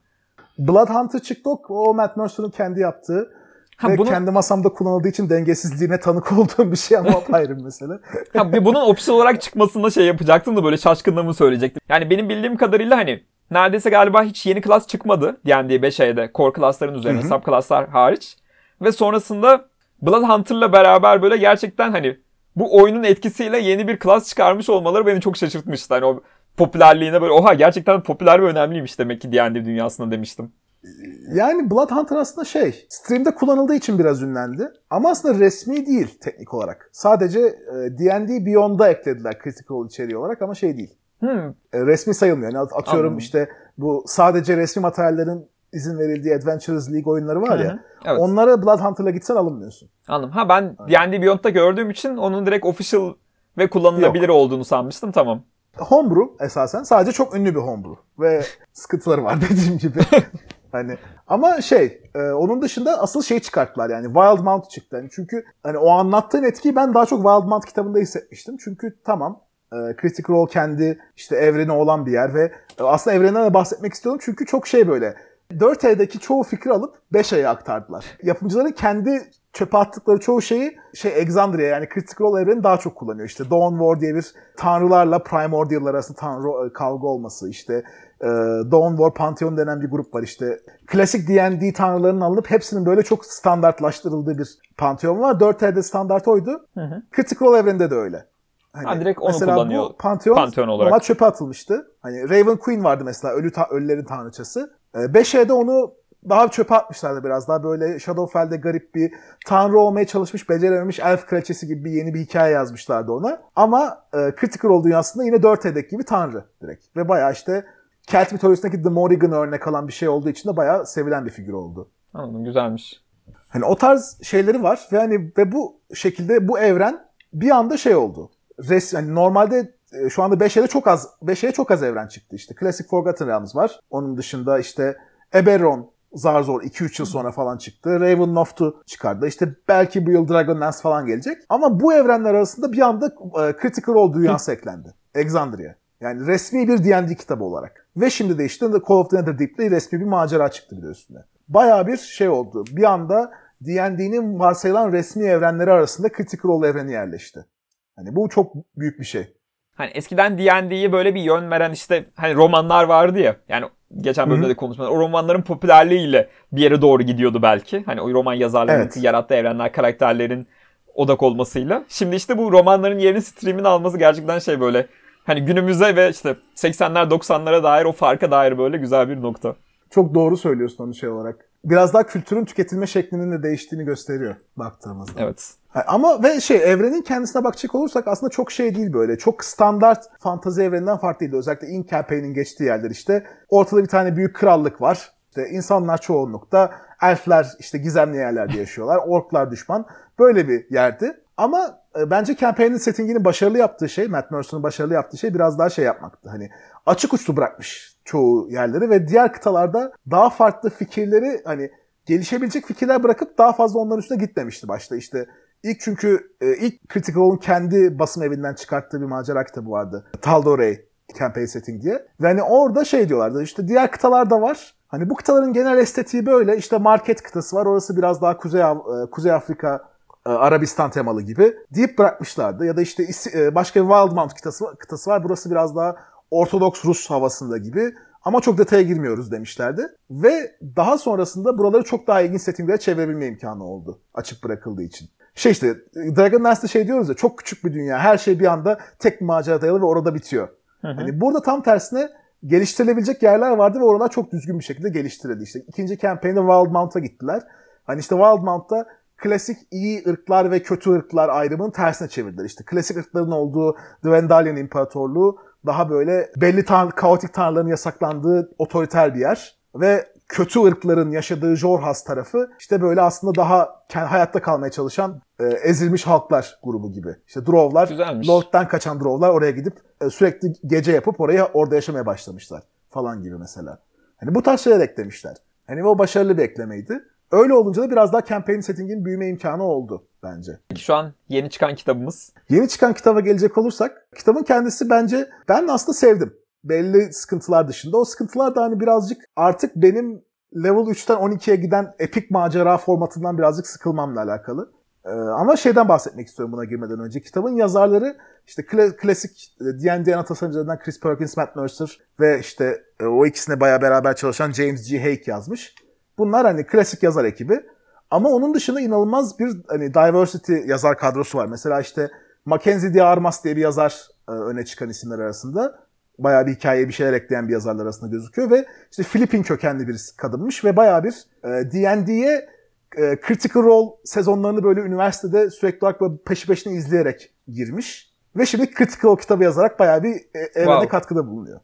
Blood Hunter çıktı o- o Matt Mercer'ın kendi yaptığı. Ha, ve bunu- kendi masamda kullanıldığı için dengesizliğine tanık <laughs> olduğum bir şey ama o ayrı bir mesele. <laughs> Ha, bunun official olarak çıkmasında şey yapacaktım da böyle şaşkınlığımı söyleyecektim. Yani benim bildiğim kadarıyla hani neredeyse galiba hiç yeni class çıkmadı D&D 5E'de core class'ların üzerine hı. subclass'lar hariç. Ve sonrasında Blood Hunter'la beraber böyle gerçekten hani bu oyunun etkisiyle yeni bir class çıkarmış olmaları beni çok şaşırtmıştı. Hani o popülerliğine böyle oha gerçekten popüler ve önemliymiş demek ki D&D dünyasında demiştim. Yani Blood Hunter aslında şey, stream'de kullanıldığı için biraz ünlendi. Ama aslında resmi değil teknik olarak. Sadece e, D&D Beyond'a eklediler Critical içeriği olarak ama şey değil. Hmm, E, resmi sayılmıyor. Yani at- atıyorum Anladım. işte bu sadece resmi materyallerin izin verildiği Adventures League oyunları var Hı ya. hı. Evet. Onlara Blood Hunter'la gitsen alınmıyorsun. Anladım. Ha ben D&D Beyond'da gördüğüm için onun direkt official ve kullanılabilir olduğunu sanmıştım. Tamam. Homebrew esasen sadece çok ünlü bir homebrew ve <laughs> sıkıntıları var dediğim gibi. <laughs> hani ama şey e, onun dışında asıl şey çıkarttılar yani Wild Mount çıktı. Yani çünkü hani o anlattığın etkiyi ben daha çok Wild Mount kitabında hissetmiştim. Çünkü tamam e, Critical Role kendi işte evreni olan bir yer ve e, aslında evreninden de bahsetmek istiyorum çünkü çok şey böyle 4E'deki çoğu fikri alıp 5E'ye aktardılar. Yapımcıların kendi çöpe attıkları çoğu şeyi şey Exandria yani Critical Role evreni daha çok kullanıyor. İşte Dawn War diye bir tanrılarla Primordial'lar arasında tanrı e, kavga olması işte e, Dawn War Pantheon denen bir grup var işte. Klasik D&D tanrılarının alınıp hepsinin böyle çok standartlaştırıldığı bir pantheon var. 4E'de standart oydu. Hı hı. Critical Role evreninde de öyle. Hani Ha, direkt onu mesela kullanıyor bu Pantheon, Pantheon olarak. normal çöpe atılmıştı. Hani Raven Queen vardı mesela ölü ta- ölülerin tanrıçası. Ee, 5E'de onu daha çöpe atmışlardı biraz daha böyle Shadowfell'de garip bir tanrı olmaya çalışmış becerememiş elf kraliçesi gibi bir yeni bir hikaye yazmışlardı ona. Ama e, Critical Role dünyasında yine 4E'deki gibi tanrı direkt. Ve bayağı işte Kelt mitolojisindeki The Morrigan örnek alan bir şey olduğu için de bayağı sevilen bir figür oldu. Anladım güzelmiş. Hani o tarz şeyleri var ve hani ve bu şekilde bu evren bir anda şey oldu. Res, hani normalde e, şu anda 5'e çok az 5'e çok az evren çıktı işte. Classic Forgotten Realms var. Onun dışında işte Eberron zar zor 2-3 yıl sonra falan çıktı. Ravenloft'u çıkardı. İşte belki bu yıl Dragonlance falan gelecek. Ama bu evrenler arasında bir anda e, Critical Role dünyası eklendi. Exandria. Yani resmi bir D&D kitabı olarak. Ve şimdi de işte Call of the Netherdeep'le resmi bir macera çıktı bir de üstüne. Bayağı bir şey oldu. Bir anda D&D'nin varsayılan resmi evrenleri arasında Critical Role evreni yerleşti. Hani bu çok büyük bir şey. Hani eskiden D&D'yi böyle bir yön veren işte hani romanlar vardı ya. Yani geçen bölümde de konuşmalar. O romanların popülerliğiyle bir yere doğru gidiyordu belki. Hani o roman yazarlarının Evet. yarattığı evrenler, karakterlerin odak olmasıyla. Şimdi işte bu romanların yerini stream'in alması gerçekten şey böyle hani günümüze ve işte 80'ler 90'lara dair o farka dair böyle güzel bir nokta. Çok doğru söylüyorsun onu şey olarak. Biraz daha kültürün tüketilme şeklinin de değiştiğini gösteriyor baktığımızda. Evet. Ama ve şey evrenin kendisine bakacak olursak aslında çok şey değil böyle. Çok standart fantazi evreninden farklı değil. Özellikle In Campaign'in geçtiği yerler işte. Ortada bir tane büyük krallık var. İşte insanlar çoğunlukta. Elfler işte gizemli yerlerde yaşıyorlar. <laughs> Orklar düşman. Böyle bir yerdi. Ama e, bence Campaign'in settingini başarılı yaptığı şey, Matt Mercer'ın başarılı yaptığı şey biraz daha şey yapmaktı. Hani açık uçlu bırakmış çoğu yerleri ve diğer kıtalarda daha farklı fikirleri hani gelişebilecek fikirler bırakıp daha fazla onların üstüne gitmemişti başta. İşte ilk çünkü e, ilk Critical Role'un kendi basım evinden çıkarttığı bir macera kitabı vardı. Tal'Dorei Campaign Setting diye. Ve hani orada şey diyorlardı işte diğer kıtalarda var. Hani bu kıtaların genel estetiği böyle. İşte market kıtası var. Orası biraz daha Kuzey, e, Kuzey Afrika e, Arabistan temalı gibi deyip bırakmışlardı. Ya da işte e, başka bir Wildmount kıtası, kıtası var. Burası biraz daha Ortodoks Rus havasında gibi. Ama çok detaya girmiyoruz demişlerdi. Ve daha sonrasında buraları çok daha ilginç settinglere çevirebilme imkanı oldu. Açık bırakıldığı için. Şey işte Dragonlance'de şey diyoruz ya çok küçük bir dünya. Her şey bir anda tek bir macera dayalı ve orada bitiyor. Hı hı. Hani burada tam tersine geliştirilebilecek yerler vardı ve oralar çok düzgün bir şekilde geliştirildi. İşte ikinci campaign'de Wildmount'a gittiler. Hani işte Wildmount'ta klasik iyi ırklar ve kötü ırklar ayrımının tersine çevirdiler. İşte klasik ırkların olduğu Dwendalian İmparatorluğu daha böyle belli tan kaotik tanrıların yasaklandığı otoriter bir yer. Ve kötü ırkların yaşadığı Jorhas tarafı işte böyle aslında daha hayatta kalmaya çalışan e, ezilmiş halklar grubu gibi. İşte Drovlar, Güzelmiş. Lord'dan kaçan Drovlar oraya gidip e, sürekli gece yapıp oraya orada yaşamaya başlamışlar falan gibi mesela. Hani bu tarz şeyler eklemişler. Hani o başarılı bir eklemeydi. Öyle olunca da biraz daha campaign setting'in büyüme imkanı oldu bence. Şu an yeni çıkan kitabımız. Yeni çıkan kitaba gelecek olursak, kitabın kendisi bence ben aslında sevdim. Belli sıkıntılar dışında. O sıkıntılar da hani birazcık artık benim level 3'ten 12'ye giden epik macera formatından birazcık sıkılmamla alakalı. Ee, ama şeyden bahsetmek istiyorum buna girmeden önce. Kitabın yazarları işte kla- klasik e, D&D ana tasarımcılarından Chris Perkins, Matt Mercer ve işte e, o ikisine baya beraber çalışan James G. Hake yazmış. Bunlar hani klasik yazar ekibi. Ama onun dışında inanılmaz bir hani diversity yazar kadrosu var. Mesela işte Mackenzie D. Armas diye bir yazar e, öne çıkan isimler arasında. Bayağı bir hikayeye bir şeyler ekleyen bir yazarlar arasında gözüküyor ve işte Filipin kökenli bir kadınmış ve bayağı bir e, D&D'ye e, Critical Role sezonlarını böyle üniversitede sürekli olarak böyle peşi peşine izleyerek girmiş. Ve şimdi Critical Role kitabı yazarak bayağı bir e, evrene Wow. katkıda bulunuyor.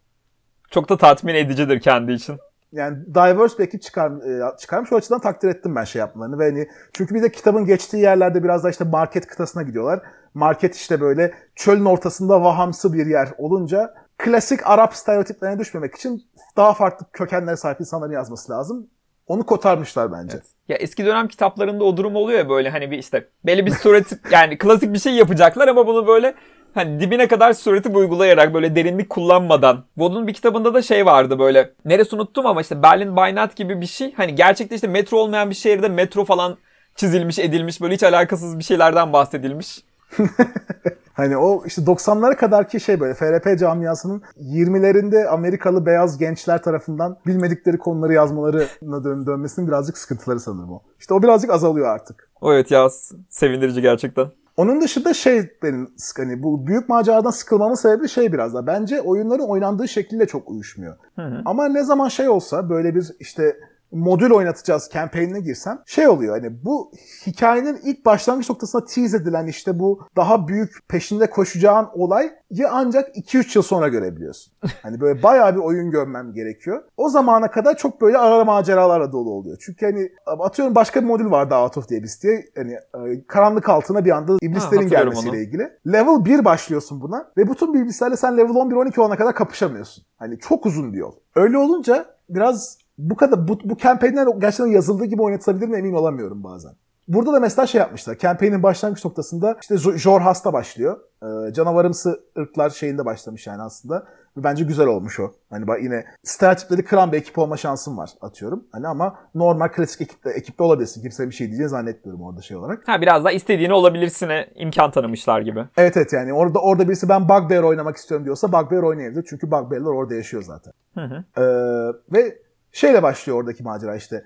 Çok da tatmin edicidir kendi için. Yani diverse bir ekip çıkar, e, çıkarmış. O açıdan takdir ettim ben şey yapmalarını. Ve hani, çünkü bir de kitabın geçtiği yerlerde biraz da işte market kıtasına gidiyorlar. Market işte böyle çölün ortasında vahamsı bir yer olunca klasik Arap stereotiplerine düşmemek için daha farklı kökenlere sahip insanların yazması lazım. Onu kotarmışlar bence. Ya eski dönem kitaplarında o durum oluyor ya böyle hani bir işte belli bir suretip <laughs> yani klasik bir şey yapacaklar ama bunu böyle hani dibine kadar suretip uygulayarak böyle derinlik kullanmadan. Vod'un bir kitabında da şey vardı böyle neresi unuttum ama işte Berlin by Night gibi bir şey. Hani gerçekte işte metro olmayan bir şehirde metro falan çizilmiş edilmiş böyle hiç alakasız bir şeylerden bahsedilmiş. <laughs> Hani o işte 90'lara kadarki şey böyle FRP camiasının 20'lerinde Amerikalı beyaz gençler tarafından bilmedikleri konuları yazmalarına dön dönmesinin birazcık sıkıntıları sanırım o. İşte o birazcık azalıyor artık. O evet ya sevindirici gerçekten. Onun dışında şey benim hani bu büyük maceradan sıkılmamın sebebi şey biraz da bence oyunların oynandığı şekilde çok uyuşmuyor. Hı hı. Ama ne zaman şey olsa böyle bir işte modül oynatacağız campaign'ine girsem şey oluyor hani bu hikayenin ilk başlangıç noktasında tease edilen işte bu daha büyük peşinde koşacağın olayı ancak 2-3 yıl sonra görebiliyorsun. <laughs> Hani böyle bayağı bir oyun görmem gerekiyor. O zamana kadar çok böyle ara maceralarla dolu oluyor. Çünkü hani atıyorum başka bir modül vardı Out of the Abyss diye. Hani e, karanlık altına bir anda iblislerin hatırlıyorum gelmesiyle onu. ilgili. Level 1 başlıyorsun buna ve bütün iblislerle sen level 11-12 olana kadar kapışamıyorsun. Hani çok uzun bir yol. Öyle olunca biraz bu kadar bu, bu campaignler gerçekten yazıldığı gibi oynatılabilir mi emin olamıyorum bazen. Burada da mesela şey yapmışlar. Campaign'in başlangıç noktasında işte Jo- Jor Hasta başlıyor. Ee, canavarımsı ırklar şeyinde başlamış yani aslında. Bence güzel olmuş o. Hani bak yine stereotipleri kıran bir ekip olma şansım var atıyorum. Hani ama normal klasik ekiple, ekiple olabilirsin. Kimse bir şey diyeceğini zannetmiyorum orada şey olarak. Ha biraz da istediğini olabilirsine imkan tanımışlar gibi. Evet evet yani orada orada birisi ben Bugbear oynamak istiyorum diyorsa Bugbear oynayabilir. Çünkü Bugbear'lar orada yaşıyor zaten. Hı hı. Ee, ve şeyle başlıyor oradaki macera işte.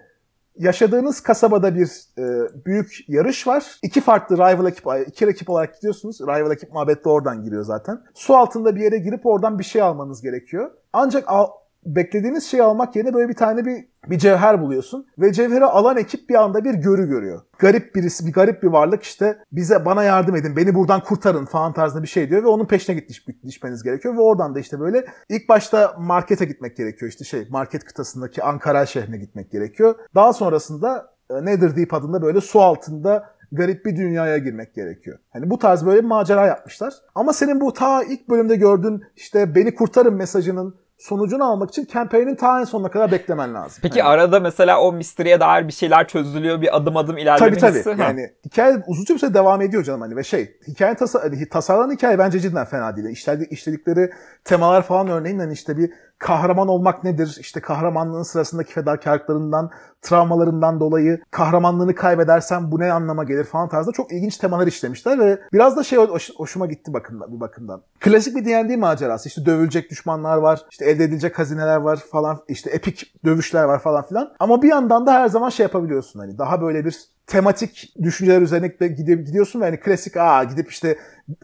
Yaşadığınız kasabada bir e, büyük yarış var. İki farklı rival ekip, iki ekip olarak gidiyorsunuz. Rival ekip muhabbeti de oradan giriyor zaten. Su altında bir yere girip oradan bir şey almanız gerekiyor. Ancak al, beklediğiniz şeyi almak yerine böyle bir tane bir bir cevher buluyorsun ve cevheri alan ekip bir anda bir görü görüyor. Garip birisi, bir garip bir varlık işte bize bana yardım edin, beni buradan kurtarın falan tarzında bir şey diyor ve onun peşine gitmiş gitmeniz gerekiyor ve oradan da işte böyle ilk başta markete gitmek gerekiyor işte şey market kıtasındaki Ankara şehrine gitmek gerekiyor. Daha sonrasında e, Nether Deep adında böyle su altında garip bir dünyaya girmek gerekiyor. Hani bu tarz böyle bir macera yapmışlar. Ama senin bu ta ilk bölümde gördüğün işte beni kurtarın mesajının sonucunu almak için campaign'in ta en sonuna kadar beklemen lazım. Peki Yani- arada mesela o mystery'e dair bir şeyler çözülüyor, bir adım adım ilerleme Tabii tabii. Ha. Yani hikaye uzunca bir süre devam ediyor canım hani ve şey hikaye tasa hani tasarlanan hikaye bence cidden fena değil. İşledik, işledikleri temalar falan örneğin hani işte bir kahraman olmak nedir? İşte kahramanlığın sırasındaki fedakarlıklarından, travmalarından dolayı kahramanlığını kaybedersen bu ne anlama gelir falan tarzda çok ilginç temalar işlemişler ve biraz da şey hoş- hoşuma gitti bakımdan, bir bakımdan. Klasik bir D&D macerası. İşte dövülecek düşmanlar var, işte elde edilecek hazineler var falan, işte epik dövüşler var falan filan. Ama bir yandan da her zaman şey yapabiliyorsun hani daha böyle bir tematik düşünceler üzerine gidiyorsun ve hani klasik aa gidip işte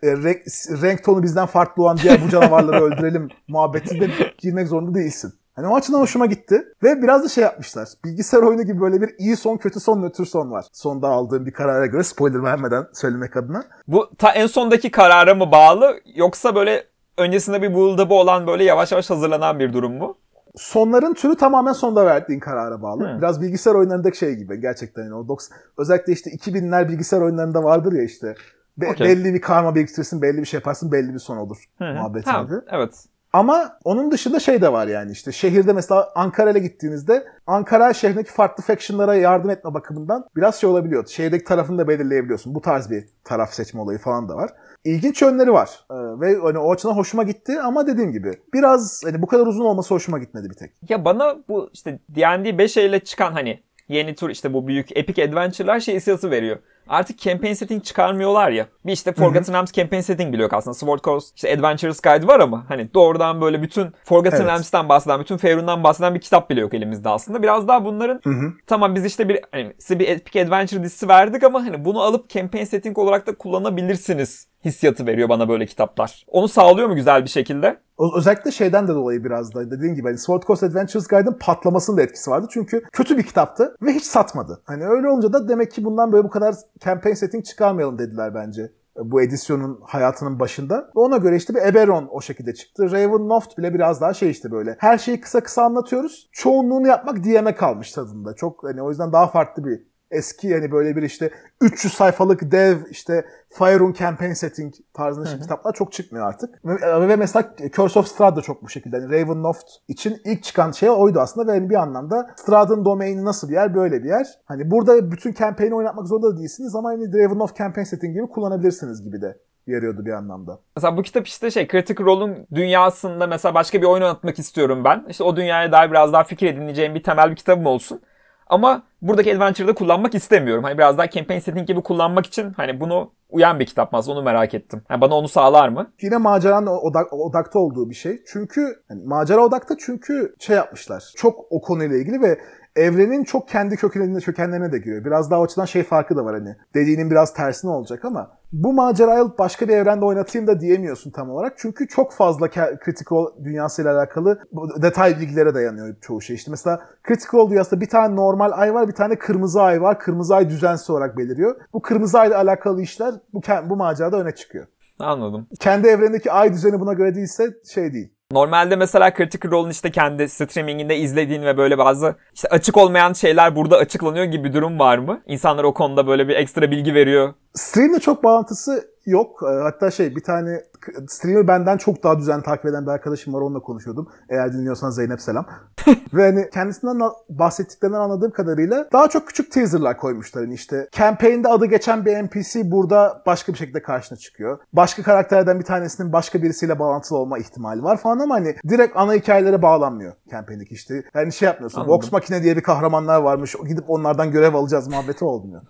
e, renk, renk tonu bizden farklı olan diğer bu canavarları öldürelim <laughs> muhabbetinde girmek zorunda değilsin. Hani o açıdan hoşuma gitti. Ve biraz da şey yapmışlar. Bilgisayar oyunu gibi böyle bir iyi son, kötü son, nötr son var. Sonda aldığım bir karara göre spoiler vermeden söylemek adına. Bu ta en sondaki karara mı bağlı yoksa böyle öncesinde bir build-up'ı olan böyle yavaş yavaş hazırlanan bir durum mu? Sonların türü tamamen sonda verdiğin karara bağlı. Hmm. Biraz bilgisayar oyunlarındaki şey gibi gerçekten. Yani o 90, özellikle işte 2000'ler bilgisayar oyunlarında vardır ya işte. Be- Okey. Belli bir karma biriktirirsin, belli bir şey yaparsın, belli bir son olur. Hı hı. Muhabbeti Ha, gibi. Evet. Ama onun dışında şey de var yani işte şehirde mesela Ankara'ya gittiğinizde Ankara şehrindeki farklı factionlara yardım etme bakımından biraz şey olabiliyor. Şehirdeki tarafını da belirleyebiliyorsun. Bu tarz bir taraf seçme olayı falan da var. İlginç yönleri var. Ee, ve hani o açıdan hoşuma gitti ama dediğim gibi biraz hani bu kadar uzun olması hoşuma gitmedi bir tek. Ya bana bu işte D&D 5 ile çıkan hani yeni tur işte bu büyük epic adventure'lar şey hissiyatı veriyor. Artık campaign setting çıkarmıyorlar ya. Bir işte Forgotten Realms campaign setting biliyor aslında. Sword Coast işte Adventures Guide var ama hani doğrudan böyle bütün Forgotten Evet. Realms'ten bahseden, bütün Faerun'dan bahseden bir kitap bile yok elimizde aslında. Biraz daha bunların Hı hı. tamam biz işte bir hani size bir epic adventure dizisi verdik ama hani bunu alıp campaign setting olarak da kullanabilirsiniz hissiyatı veriyor bana böyle kitaplar. Onu sağlıyor mu güzel bir şekilde? Özellikle şeyden de dolayı biraz da dediğim gibi hani Sword Coast Adventures Guide'ın patlamasının da etkisi vardı. Çünkü kötü bir kitaptı ve hiç satmadı. Hani öyle olunca da demek ki bundan böyle bu kadar campaign setting çıkarmayalım dediler bence e, bu edisyonun hayatının başında. Ve ona göre işte bir Eberron o şekilde çıktı. Ravenloft bile biraz daha şey işte böyle. Her şeyi kısa kısa anlatıyoruz. Çoğunluğunu yapmak DM'e kalmış tadında. Çok hani o yüzden daha farklı bir eski yani böyle bir işte 300 sayfalık dev işte Faerun Campaign Setting tarzında Hı hı. kitaplar çok çıkmıyor artık. Ve, ve mesela Curse of Strahd da çok bu şekilde. Yani Ravenloft için ilk çıkan şey oydu aslında ve yani bir anlamda Strahd'ın domaini nasıl bir yer böyle bir yer. Hani burada bütün campaign'i oynatmak zorunda da değilsiniz ama hani Ravenloft Campaign Setting gibi kullanabilirsiniz gibi de yarıyordu bir anlamda. Mesela bu kitap işte şey Critical Role'un dünyasında mesela başka bir oyun oynatmak istiyorum ben. İşte o dünyaya dair biraz daha fikir edineceğim bir temel bir kitabım olsun. Ama buradaki Adventure'da kullanmak istemiyorum. Hani biraz daha campaign setting gibi kullanmak için hani bunu uyan bir kitap mı onu merak ettim. Yani bana onu sağlar mı? Yine maceranın odak, odakta olduğu bir şey. Çünkü hani macera odakta çünkü şey yapmışlar. Çok o konuyla ilgili ve evrenin çok kendi kökenlerine, kökenlerine de giriyor. Biraz daha açıdan şey farkı da var hani. Dediğinin biraz tersine olacak ama bu macerayı alıp başka bir evrende oynatayım da diyemiyorsun tam olarak. Çünkü çok fazla Critical dünyasıyla alakalı detay bilgilere dayanıyor çoğu şey. İşte mesela Critical dünyasında bir tane normal ay var, bir tane kırmızı ay var. Kırmızı ay düzensiz olarak beliriyor. Bu kırmızı ayla alakalı işler bu, bu macerada öne çıkıyor. Anladım. Kendi evrenindeki ay düzeni buna göre değilse şey değil. Normalde mesela Critical Role'un işte kendi streaminginde izlediğin ve böyle bazı işte açık olmayan şeyler burada açıklanıyor gibi bir durum var mı? İnsanlar o konuda böyle bir ekstra bilgi veriyor. Stream'le çok bağlantısı yok. Ee, Hatta şey bir tane stream'i benden çok daha düzenli takip eden bir arkadaşım var onunla konuşuyordum. Eğer dinliyorsan Zeynep selam. <laughs> Ve hani kendisinden bahsettiklerinden anladığım kadarıyla daha çok küçük teaserlar koymuşlar. Yani işte campaign'de adı geçen bir NPC burada başka bir şekilde karşına çıkıyor. Başka karakterlerden bir tanesinin başka birisiyle bağlantılı olma ihtimali var falan ama hani direkt ana hikayelere bağlanmıyor campaign'deki işte. Yani şey yapmıyorsun. Anladım. Vox Machina diye bir kahramanlar varmış. Gidip onlardan görev alacağız muhabbeti olmuyor.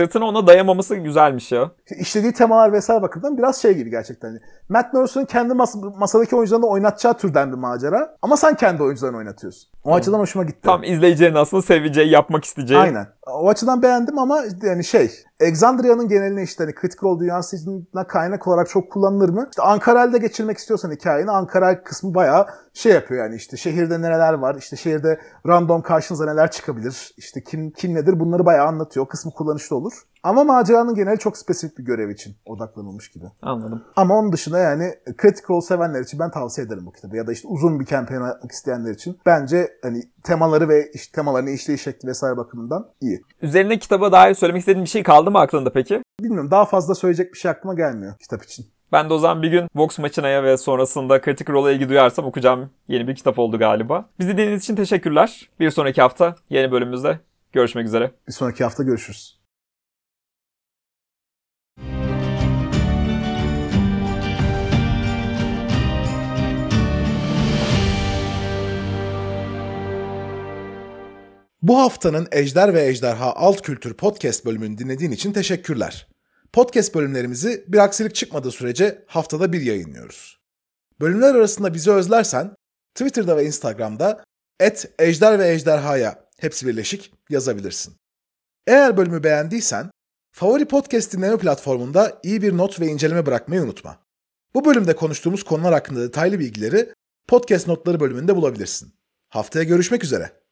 Sırtına ona dayamaması güzelmiş ya. işlediği temalar vesaire bakımından biraz şey gibi gerçekten. Matt Mercer'ın kendi mas- masadaki oyuncularını oynatacağı türden bir macera. Ama sen kendi oyuncularını oynatıyorsun. O açıdan hoşuma gitti. Tam izleyicilerin aslında seveceği, yapmak isteyeceği. Aynen. O açıdan beğendim ama yani şey, Exandria'nın geneline işte hani Critical Role dünyasına kaynak olarak çok kullanılır mı? İşte Ankara'da geçirmek istiyorsan hikayeni Ankara kısmı bayağı şey yapıyor yani işte şehirde neler var, işte şehirde random karşınıza neler çıkabilir, işte kim kim nedir bunları bayağı anlatıyor. O kısmı kullanışlı olur. Ama maceranın geneli çok spesifik bir görev için odaklanılmış gibi. Anladım. Ama onun dışında yani Critical sevenler için ben tavsiye ederim bu kitabı. Ya da işte uzun bir campaign yapmak isteyenler için. Bence hani temaları ve işte temalarını işleyiş şekli vesaire bakımından iyi. Üzerine kitaba dair söylemek istediğin bir şey kaldı mı aklında peki? Bilmiyorum daha fazla söyleyecek bir şey aklıma gelmiyor kitap için. Ben de o zaman bir gün Vox Machina'ya ve sonrasında Critical Role'a ilgi duyarsam okuyacağım yeni bir kitap oldu galiba. Bizi dinlediğiniz için teşekkürler. Bir sonraki hafta yeni bölümümüzde görüşmek üzere. Bir sonraki hafta görüşürüz. Bu haftanın Ejder ve Ejderha Alt Kültür Podcast bölümünü dinlediğin için teşekkürler. Podcast bölümlerimizi bir aksilik çıkmadığı sürece haftada bir yayınlıyoruz. Bölümler arasında bizi özlersen Twitter'da ve Instagram'da et Ejder ve Ejderha'ya hepsi birleşik yazabilirsin. Eğer bölümü beğendiysen favori podcast dinleme platformunda iyi bir not ve inceleme bırakmayı unutma. Bu bölümde konuştuğumuz konular hakkında detaylı bilgileri podcast notları bölümünde bulabilirsin. Haftaya görüşmek üzere.